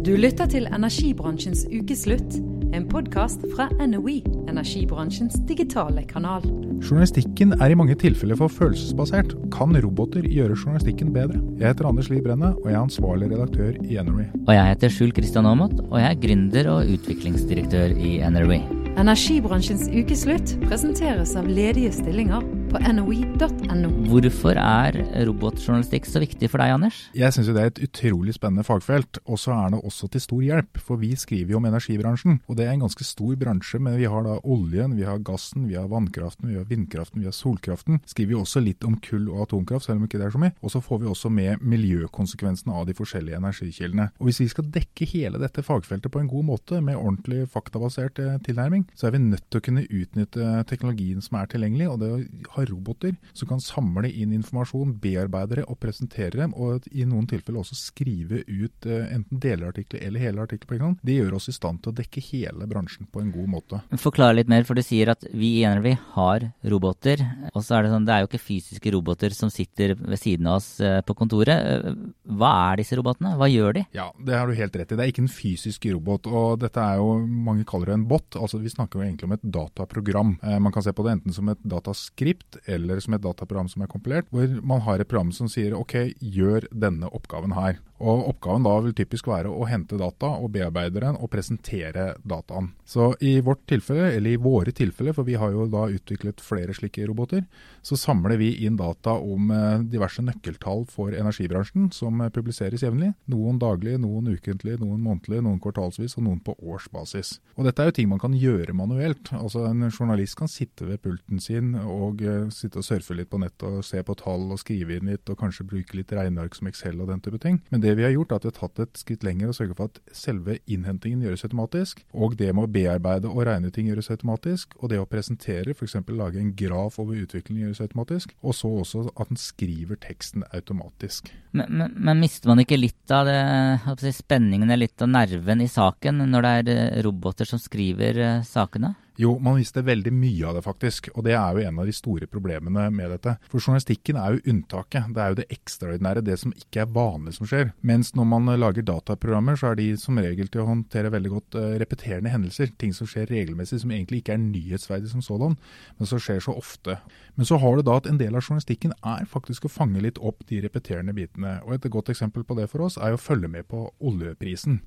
Du lytter til energibransjens ukeslutt, en podkast fra NOE, energibransjens digitale kanal. Journalistikken er i mange tilfeller for følelsesbasert. Kan roboter gjøre journalistikken bedre? Jeg heter Anders Lie Brenne, og jeg er ansvarlig redaktør i NRE. Og jeg heter Skjul Kristian Aamodt, og jeg er gründer og utviklingsdirektør i NRE. Energibransjens ukeslutt presenteres av ledige stillinger på noi.no. Hvorfor er robotjournalistikk så viktig for deg, Anders? Jeg syns det er et utrolig spennende fagfelt, og så er det også til stor hjelp. For vi skriver jo om energibransjen, og det er en ganske stor bransje. Men vi har da oljen, vi har gassen, vi har vannkraften, vi har vindkraften, vi har solkraften. Skriver jo også litt om kull og atomkraft, selv om ikke det er så mye. Og så får vi også med miljøkonsekvensene av de forskjellige energikildene. Og hvis vi skal dekke hele dette fagfeltet på en god måte, med ordentlig faktabasert eh, tilnærming, så er vi nødt til å kunne utnytte teknologien som er tilgjengelig. og det å ha har roboter som kan samle inn informasjon, bearbeide det og presentere dem, og i noen tilfeller også skrive ut uh, enten delartikler eller hele artikler. Det gjør oss i stand til å dekke hele bransjen på en god måte. Forklar litt mer, for du sier at vi i NRV har roboter. Og så er det sånn, det er jo ikke fysiske roboter som sitter ved siden av oss uh, på kontoret. Uh, hva er disse robotene? Hva gjør de? Ja, det har du helt rett i. Det er ikke en fysisk robot. og dette er jo, Mange kaller det en bot. altså Vi snakker jo egentlig om et dataprogram. man kan se på det enten som et dataskript eller som et dataprogram som er kompilert, hvor man har et program som sier OK, gjør denne oppgaven her. Og Oppgaven da vil typisk være å hente data og bearbeide den og presentere dataen. Så i vårt tilfelle, eller i våre tilfeller, for vi har jo da utviklet flere slike roboter, så samler vi inn data om eh, diverse nøkkeltall for energibransjen som eh, publiseres jevnlig. Noen daglig, noen ukentlig, noen månedlig, noen kvartalsvis og noen på årsbasis. Og Dette er jo ting man kan gjøre manuelt. Altså En journalist kan sitte ved pulten sin og uh, sitte og surfe litt på nettet og se på tall og skrive inn litt, og kanskje bruke litt regneark som Excel og den type ting. Men det det vi har gjort, er at vi har tatt et skritt lenger og sørget for at selve innhentingen gjøres automatisk. Og det med å bearbeide og regne ting gjøres automatisk. Og det å presentere, f.eks. lage en graf over utviklingen gjøres automatisk. Og så også at den skriver teksten automatisk. Men, men, men mister man ikke litt av det, spenningen eller litt av nerven i saken når det er eh, roboter som skriver eh, sakene? Jo, man mister veldig mye av det, faktisk. Og det er jo en av de store problemene med dette. For journalistikken er jo unntaket. Det er jo det ekstraordinære, det som ikke er vanlig som skjer. Mens når man lager dataprogrammer, så er de som regel til å håndtere veldig godt uh, repeterende hendelser. Ting som skjer regelmessig, som egentlig ikke er nyhetsverdig som sådan, men som skjer så ofte. Men så har du da at en del av journalistikken er faktisk å fange litt opp de repeterende bitene. Og et godt eksempel på det for oss er å følge med på oljeprisen.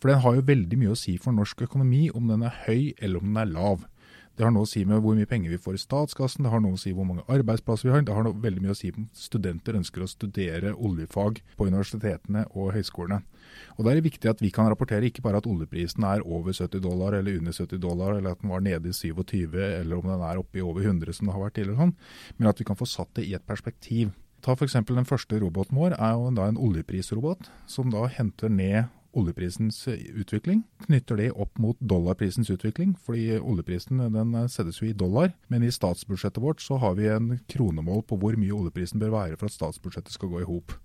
For den har jo veldig mye å si for norsk økonomi, om den er høy eller om den er lav. Det har noe å si med hvor mye penger vi får i statskassen, det har noe å si hvor mange arbeidsplasser vi har. Det har noe, veldig mye å si om studenter ønsker å studere oljefag på universitetene og høyskolene. Og Da er det viktig at vi kan rapportere ikke bare at oljeprisen er over 70 dollar eller under 70 dollar, eller at den var nede i 27, eller om den er oppe i over 100 som det har vært tidligere, sånn, men at vi kan få satt det i et perspektiv. Ta f.eks. den første roboten vår, er jo da en oljeprisrobot, som da henter ned oljeprisens utvikling. Knytter det opp mot dollarprisens utvikling, fordi oljeprisen den settes jo i dollar. Men i statsbudsjettet vårt så har vi en kronemål på hvor mye oljeprisen bør være for at statsbudsjettet skal gå i hop.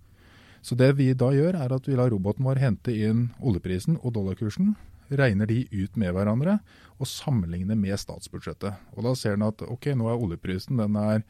Så det vi da gjør, er at vi lar roboten vår hente inn oljeprisen og dollarkursen. Regner de ut med hverandre og sammenligner med statsbudsjettet. Og Da ser den at ok, nå er oljeprisen den er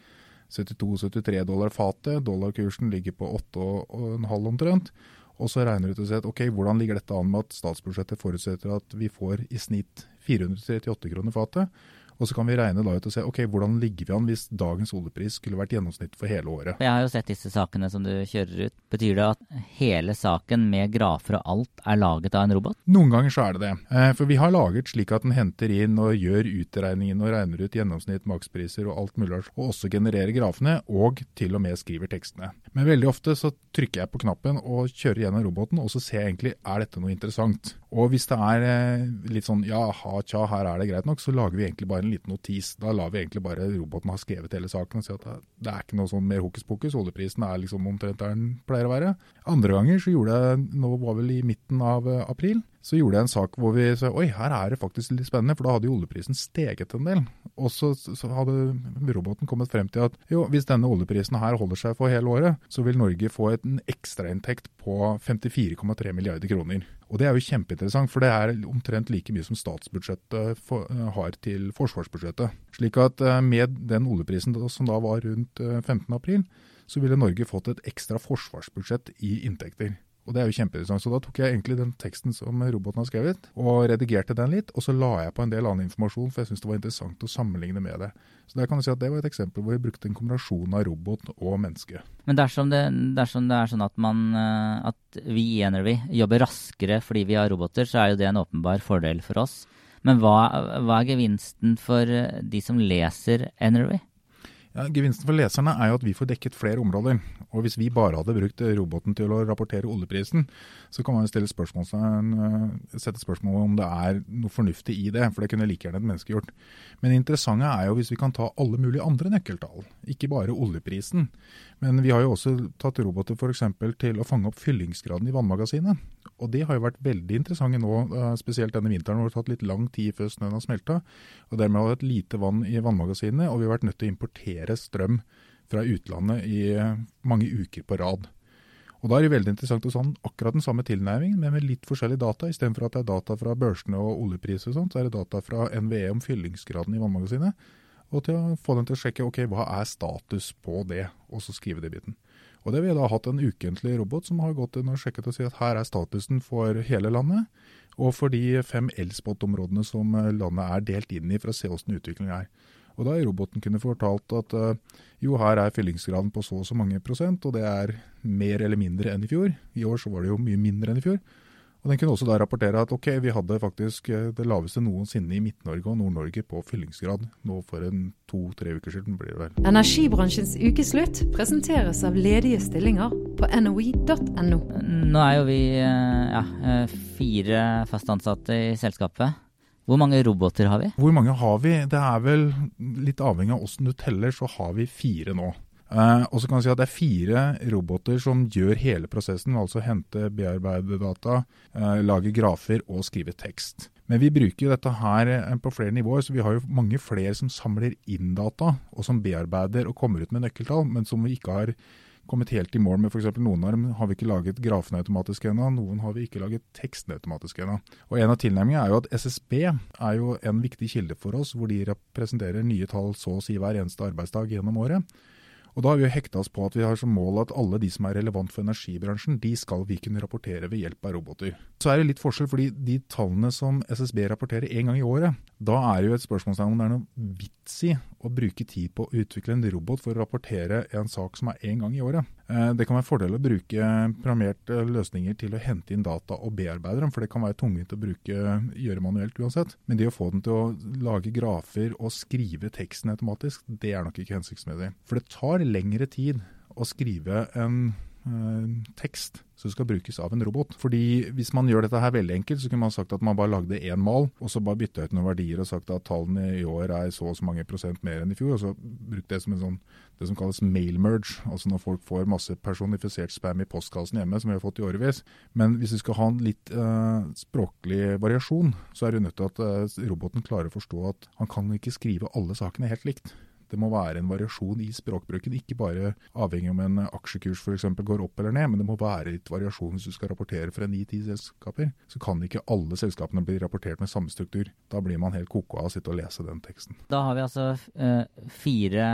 72-73 dollar fatet, dollarkursen ligger på 8,5 omtrent. Og så regner du ut og ser at ok, hvordan ligger dette an med at statsbudsjettet forutsetter at vi får i snitt 438 kroner fatet. Og så kan vi regne da ut og se ok, hvordan ligger vi an hvis dagens oljepris skulle vært gjennomsnitt for hele året. Jeg har jo sett disse sakene som du kjører ut. Betyr det at hele saken med grafer og alt er laget av en robot? Noen ganger så er det det. Eh, for vi har laget slik at den henter inn og gjør utregningen og regner ut gjennomsnitt, makspriser og alt mulig, og også genererer grafene, og til og med skriver tekstene. Men veldig ofte så trykker jeg på knappen og kjører gjennom roboten, og så ser jeg egentlig er dette noe interessant. Og hvis det er eh, litt sånn ja, ha, tja, her er det greit nok, så lager vi egentlig bare en liten notis. Da lar vi egentlig bare roboten ha skrevet hele saken og si at det er ikke noe sånn mer hokus pokus. Oljeprisen er liksom omtrent der den pleier å være. Andre ganger så gjorde jeg, nå var vel i midten av eh, april, så gjorde jeg en sak hvor vi sa oi, her er det faktisk litt spennende, for da hadde jo oljeprisen steget en del. Og så, hadde roboten kommet frem til at jo, hvis denne oljeprisen her holder seg for hele året, så vil Norge få en ekstrainntekt på 54,3 milliarder kroner. Og Det er jo kjempeinteressant, for det er omtrent like mye som statsbudsjettet for, uh, har til forsvarsbudsjettet. Slik at uh, med den oljeprisen som da var rundt uh, eh, 15.4, så ville Norge fått et ekstra forsvarsbudsjett i inntekter. Og det er jo kjempeinteressant. Så da tok jeg egentlig den teksten som roboten har skrevet, og redigerte den litt. Og så la jeg på en del annen informasjon, for jeg syntes det var interessant å sammenligne med det. Så der kan du si at det var et eksempel hvor vi brukte en kombinasjon av robot og menneske. Men dersom det, dersom det er sånn at, man, eh, at vi i Energy jobber raskere fordi vi har roboter, så er jo det en åpenbar fordel for oss. Men hva, hva er gevinsten for eh, de som leser Energy? Ja, gevinsten for leserne er jo at vi får dekket flere områder. Og hvis vi bare hadde brukt roboten til å rapportere oljeprisen, så kan man spørsmål, eh, sette spørsmål om det er noe fornuftig i det. For det kunne like gjerne et menneske gjort. Men det interessante er jo hvis vi kan ta alle mulige andre nøkkeltall. Ikke bare oljeprisen. Men vi har jo også tatt roboter f.eks. til å fange opp fyllingsgraden i vannmagasinet. Og det har jo vært veldig interessante nå, eh, spesielt denne vinteren hvor det har tatt litt lang tid før snøen har smelta. Og dermed har vi hatt lite vann i vannmagasinene, og vi har vært nødt til å importere strøm fra utlandet i eh, mange uker på rad. Og Da er det veldig interessant å sånn akkurat den samme tilnærmingen, men med litt forskjellige data. Istedenfor at det er data fra børsene og oljepriser, og sånt, så er det data fra NVE om fyllingsgraden i vannmagasinet. Og til å få dem til å sjekke ok, hva er status på det, og så skrive det biten. Og det har Vi da hatt en ukentlig robot som har gått inn og sjekket og si at her er statusen for hele landet, og for de fem elspot-områdene som landet er delt inn i, for å se hvordan utviklingen er. Og da har roboten kunne fortalt at uh, jo, her er fyllingsgraden på så og så mange prosent, og det er mer eller mindre enn i fjor. I år så var det jo mye mindre enn i fjor. Og Den kunne også da rapportere at ok, vi hadde faktisk eh, det laveste noensinne i Midt-Norge og Nord-Norge på fyllingsgrad nå for en to-tre uker siden. blir det vel. Energibransjens ukeslutt presenteres av ledige stillinger på noi.no. Nå er jo vi eh, ja, fire fast ansatte i selskapet. Hvor mange roboter har vi? Hvor mange har vi? Det er vel litt avhengig av åssen du teller, så har vi fire nå. Eh, og så kan vi si at Det er fire roboter som gjør hele prosessen, altså hente, bearbeide data, eh, lage grafer og skrive tekst. Men vi bruker jo dette her eh, på flere nivåer, så vi har jo mange flere som samler inn data, og som bearbeider og kommer ut med nøkkeltall, men som vi ikke har kommet helt i mål med. f.eks. Noen av dem har vi ikke laget grafene automatisk ennå, noen har vi ikke laget teksten automatisk ennå. Og En av tilnærmingene er jo at SSB er jo en viktig kilde for oss, hvor de representerer nye tall så å si hver eneste arbeidsdag gjennom året. Og Da har vi jo hekta oss på at vi har som mål at alle de som er relevant for energibransjen, de skal vi kunne rapportere ved hjelp av roboter. Så er det litt forskjell, fordi de tallene som SSB rapporterer én gang i året, da er det jo et spørsmålstegn om det er noe vits i å bruke tid på å utvikle en robot for å rapportere en sak som er én gang i året. Eh, det kan være fordel å bruke programmerte løsninger til å hente inn data og bearbeide dem, for det kan være tungvint å bruke, gjøre manuelt uansett. Men det å få den til å lage grafer og skrive teksten automatisk, det er nok ikke hensiktsmessig. For det tar lengre tid å skrive en Eh, tekst som skal brukes av en robot. Fordi Hvis man gjør dette her veldig enkelt, så kunne man sagt at man bare lagde én mal, og så bare bytta ut noen verdier og sagt at tallene i år er så og så mange prosent mer enn i fjor. og så brukt det som en sånn, det som kalles mail merge. Altså når folk får masse personifisert spam i postkassen hjemme, som vi har fått i årevis. Men hvis vi skal ha en litt uh, språklig variasjon, så er det nødt til at uh, roboten klarer å forstå at han kan ikke skrive alle sakene helt likt. Det må være en variasjon i språkbruken, ikke bare avhengig om en aksjekurs f.eks. går opp eller ned, men det må være litt variasjon hvis du skal rapportere fra ni-ti selskaper. Så kan ikke alle selskapene bli rapportert med samme struktur. Da blir man helt koko av å sitte og lese den teksten. Da har vi altså uh, fire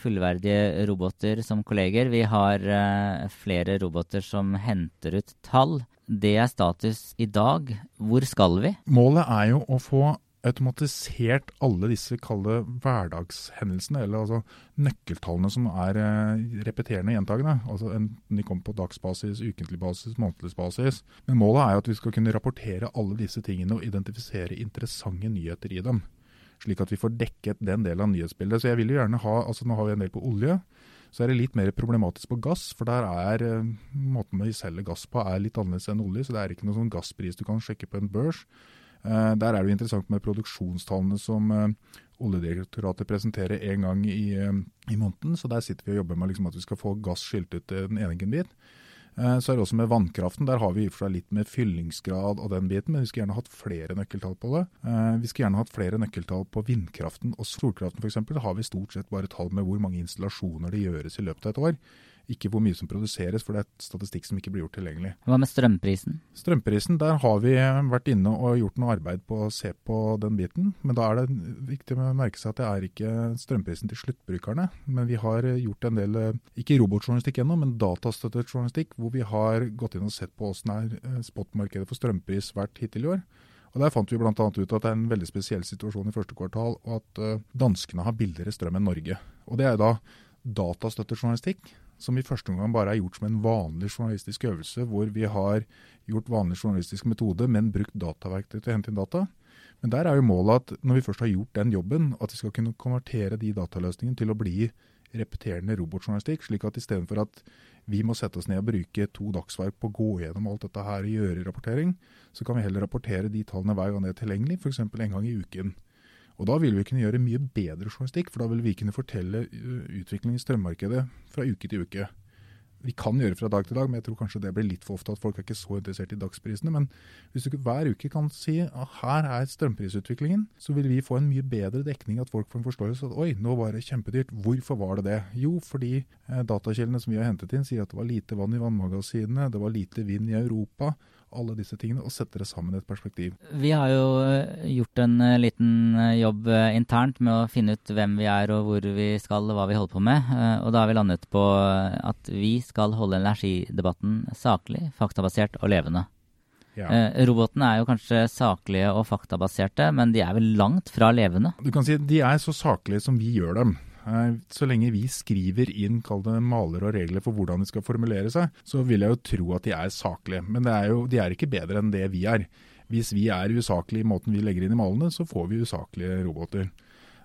fullverdige roboter som kolleger. Vi har uh, flere roboter som henter ut tall. Det er status i dag. Hvor skal vi? Målet er jo å få automatisert alle disse kalde hverdagshendelsene, eller altså nøkkeltallene som er eh, repeterende gjentagende. Altså enten de kommer på dagsbasis, ukentlig basis, månedlig basis. Men målet er jo at vi skal kunne rapportere alle disse tingene og identifisere interessante nyheter i dem. Slik at vi får dekket den delen av nyhetsbildet. Så jeg vil jo gjerne ha, altså Nå har vi en del på olje. Så er det litt mer problematisk på gass, for der er eh, måten vi selger gass på er litt annerledes enn olje. Så det er ikke noen sånn gasspris du kan sjekke på en børs. Eh, der er det jo interessant med produksjonstallene som eh, Oljedirektoratet presenterer en gang i, eh, i, måneden. Så der sitter vi og jobber med liksom at vi skal få gass skilt ut den ene bit. Så er det også med vannkraften. Der har vi i og for seg litt med fyllingsgrad og den biten, men vi skulle gjerne hatt flere nøkkeltall på det. Vi skulle gjerne hatt flere nøkkeltall på vindkraften og solkraften f.eks. Da har vi stort sett bare tall med hvor mange installasjoner det gjøres i løpet av et år. Ikke hvor mye som produseres, for det er statistikk som ikke blir gjort tilgjengelig. Hva med strømprisen? Strømprisen, der har vi vært inne og gjort noe arbeid på å se på den biten. Men da er det viktig å merke seg at det er ikke strømprisen til sluttbrukerne. Men vi har gjort en del, ikke robotjournalistikk ennå, men datastøttet journalistikk, hvor vi har gått inn og sett på åssen er eh, spotmarkedet for strømpris vært hittil i år. Og Der fant vi bl.a. ut at det er en veldig spesiell situasjon i første kvartal, og at danskene har billigere strøm enn Norge. Og Det er da datastøttet journalistikk, som i første omgang bare er gjort som en vanlig journalistisk øvelse, hvor vi har gjort vanlig journalistisk metode, men brukt dataverktøy til å hente inn data. Men der er jo målet at når vi først har gjort den jobben, at vi skal kunne konvertere de dataløsningene til å bli repeterende robotjournalistikk, slik at istedenfor at vi må sette oss ned og bruke to dagsverk på å gå gjennom alt dette her og gjøre rapportering, så kan vi heller rapportere de tallene hver gang det er tilgjengelig, f.eks. en gang i uken. Og Da vil vi kunne gjøre mye bedre journalistikk, for da vil vi kunne fortelle utviklingen i strømmarkedet fra uke til uke. Vi kan gjøre fra dag til dag, men jeg tror kanskje det blir litt for ofte at folk er ikke så interessert i dagsprisene. Men hvis du hver uke kan si at her er strømprisutviklingen, så vil vi få en mye bedre dekning, at folk får en forståelse at oi, nå var det kjempedyrt. Hvorfor var det det? Jo, fordi eh, datakildene som vi har hentet inn sier at det var lite vann i vannmagasinene, det var lite vind i Europa alle disse tingene og sette det sammen i et perspektiv. Vi har jo eh, gjort en eh, liten eh, jobb internt med å finne ut hvem vi er og hvor vi skal og hva vi holder på med. Og da har vi landet på at vi skal holde energidebatten saklig, faktabasert og levende. Ja. Robotene er jo kanskje saklige og faktabaserte, men de er vel langt fra levende? Du kan si De er så saklige som vi gjør dem. Eh, så lenge vi skriver inn kall maler og regler for hvordan de skal formulere seg, så vil jeg jo tro at de er saklige. Men er jo, de er ikke bedre enn det vi er. Hvis vi er usaklige i måten vi legger inn i malene, så får vi usaklige roboter.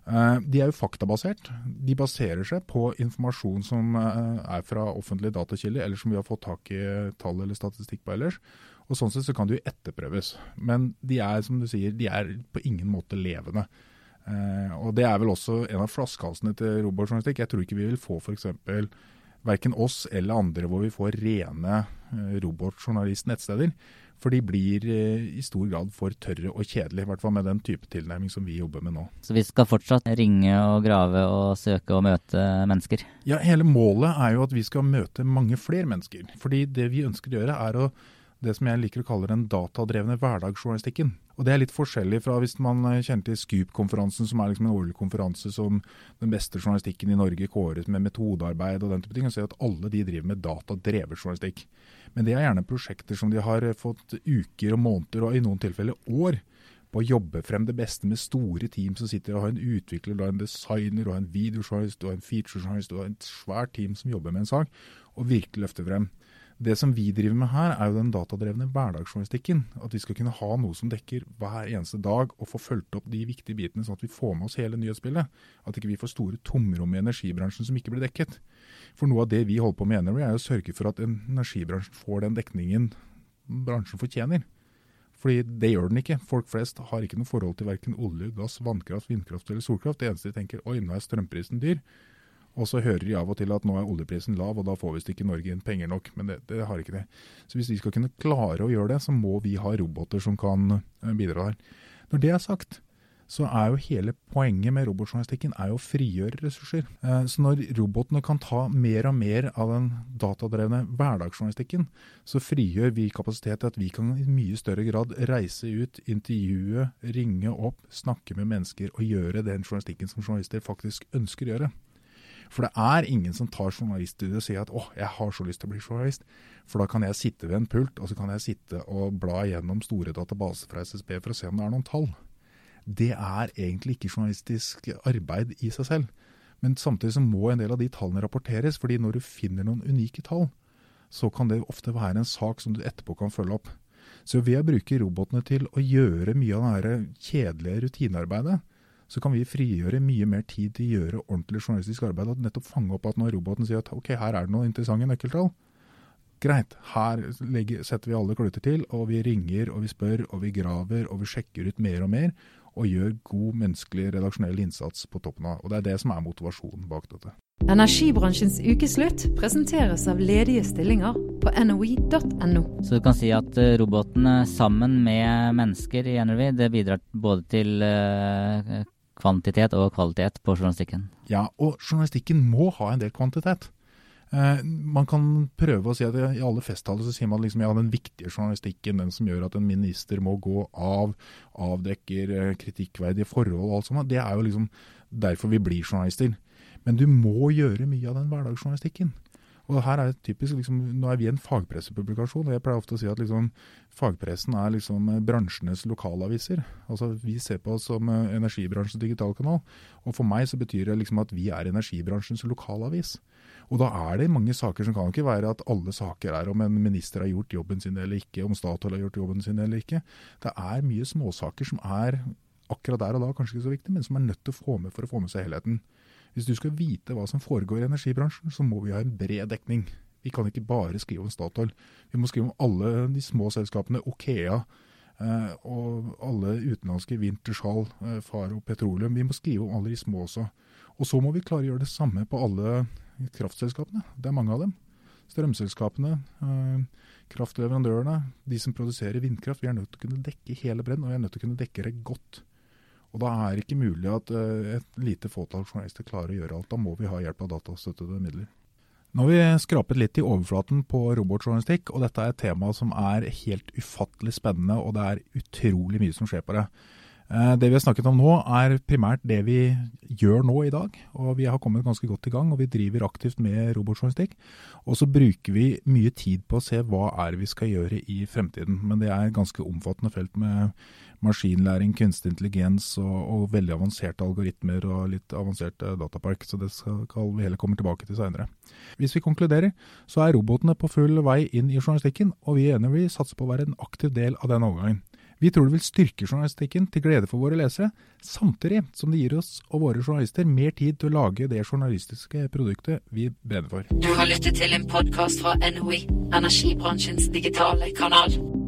Eh, de er jo faktabasert. De baserer seg på informasjon som eh, er fra offentlige datakilder, eller som vi har fått tak i tall eller statistikk på ellers. Og Sånn sett så kan de jo etterprøves. Men de er som du sier, de er på ingen måte levende. Eh, og Det er vel også en av flaskehalsene til robotjournalistikk. Jeg tror ikke vi vil få f.eks. verken oss eller andre hvor vi får rene eh, robotjournalist-nettsteder. For de blir eh, i stor grad for tørre og kjedelige, i hvert fall med den type tilnærming som vi jobber med nå. Så vi skal fortsatt ringe og grave og søke og møte mennesker? Ja, hele målet er jo at vi skal møte mange flere mennesker. Fordi det vi ønsker å gjøre er å det som jeg liker å kalle den datadrevne hverdagsjournalistikken. Og Det er litt forskjellig fra hvis man kjenner til Scoop-konferansen, som er liksom en årlig konferanse som den beste journalistikken i Norge kåres med metodearbeid og den type ting. Og ser at alle de driver med datadrevet journalistikk. Men det er gjerne prosjekter som de har fått uker og måneder, og i noen tilfeller år, på å jobbe frem det beste med store team som sitter og har en utvikler, og en designer, og en videojournalist og en featurejournalist og et svært team som jobber med en sak, og virkelig løfter frem. Det som vi driver med her, er jo den datadrevne hverdagsjournalistikken. At vi skal kunne ha noe som dekker hver eneste dag, og få fulgt opp de viktige bitene, sånn at vi får med oss hele nyhetsbildet. At ikke vi får store tomrom i energibransjen som ikke blir dekket. For noe av det vi holder på med i Energy, er å sørge for at energibransjen får den dekningen bransjen fortjener. Fordi det gjør den ikke. Folk flest har ikke noe forhold til verken olje, gass, vannkraft, vindkraft eller solkraft. Det eneste de tenker oi, nå er strømprisen dyr. Og så hører de av og til at nå er oljeprisen lav, og da får visst ikke Norge inn penger nok. Men det, det, har ikke det. Så hvis vi skal kunne klare å gjøre det, så må vi ha roboter som kan eh, bidra der. Når det er sagt, så er jo hele poenget med robotjournalistikken er å frigjøre ressurser. Eh, så når robotene kan ta mer og mer av den datadrevne hverdagsjournalistikken, så frigjør vi kapasitet til at vi kan i mye større grad reise ut, intervjue, ringe opp, snakke med mennesker og gjøre den journalistikken som journalister faktisk ønsker å gjøre. For det er ingen som tar journaliststudiet og sier at åh, jeg har så lyst til å bli journalist. For da kan jeg sitte ved en pult og så kan jeg sitte og bla gjennom store databaser fra SSB for å se om det er noen tall. Det er egentlig ikke journalistisk arbeid i seg selv. Men samtidig så må en del av de tallene rapporteres, fordi når du finner noen unike tall, så kan det ofte være en sak som du etterpå kan følge opp. Så ved å bruke robotene til å gjøre mye av det kjedelige rutinearbeidet, så kan vi frigjøre mye mer tid til å gjøre ordentlig journalistisk arbeid. og nettopp fange opp at når roboten sier at ok, her er det noen interessante nøkkeltall. Greit, her legger, setter vi alle kluter til, og vi ringer og vi spør og vi graver og vi sjekker ut mer og mer. Og gjør god menneskelig redaksjonell innsats på toppen av. Og Det er det som er motivasjonen bak dette. Energibransjens ukeslutt presenteres av ledige stillinger på noi.no. Så du kan si at eh, robotene sammen med mennesker i NRV det bidrar både til uh, kvantitet og kvalitet på journalistikken. Ja, og journalistikken må ha en del kvantitet. Eh, man kan prøve å si at i alle festtaler så sier man liksom ja, den viktige journalistikken, den som gjør at en minister må gå av, avdekker eh, kritikkverdige forhold og alt sånt, det er jo liksom derfor vi blir journalister. Men du må gjøre mye av den hverdagsjournalistikken. Og her er typisk, liksom, Nå er vi en fagpressepublikasjon. og Jeg pleier ofte å si at liksom, fagpressen er liksom bransjenes lokalaviser. Altså Vi ser på oss som eh, energibransjens digitalkanal. Og for meg så betyr det liksom at vi er energibransjens lokalavis. Og da er det mange saker som kan ikke være at alle saker er om en minister har gjort jobben sin eller ikke, om Statoil har gjort jobben sin eller ikke. Det er mye småsaker som er akkurat der og da kanskje ikke så viktig, men som er nødt til å få med for å få med seg helheten. Hvis du skal vite hva som foregår i energibransjen, så må vi ha en bred dekning. Vi kan ikke bare skrive om Statoil. Vi må skrive om alle de små selskapene, Okea eh, og alle utenlandske Wintershall, eh, Faro Petroleum. Vi må skrive om alle de små også. Og så må vi klare å gjøre det samme på alle kraftselskapene. Det er mange av dem. Strømselskapene, eh, kraftleverandørene, de som produserer vindkraft. Vi er nødt til å kunne dekke hele bredden, og vi er nødt til å kunne dekke det godt. Og Da er det ikke mulig at uh, et lite fåtall journalister klarer å gjøre alt. Da må vi ha hjelp av datastøttede midler. Nå har vi skrapet litt i overflaten på robotjournalistikk, og dette er et tema som er helt ufattelig spennende, og det er utrolig mye som skjer på det. Eh, det vi har snakket om nå, er primært det vi gjør nå i dag. og Vi har kommet ganske godt i gang, og vi driver aktivt med robotjournalistikk. Og så bruker vi mye tid på å se hva er vi skal gjøre i fremtiden. Men det er et ganske omfattende felt med maskinlæring, kunstig intelligens og, og, veldig avanserte algoritmer og litt avansert datapark. Så det skal vi heller komme tilbake til seinere. Hvis vi konkluderer, så er robotene på full vei inn i journalistikken, og vi er enige vi satser på å være en aktiv del av den overgangen. Vi tror det vil styrke journalistikken til glede for våre lesere, samtidig som det gir oss og våre journalister mer tid til å lage det journalistiske produktet vi brenner for. Du har lyttet til en podkast fra NOE, energibransjens digitale kanal.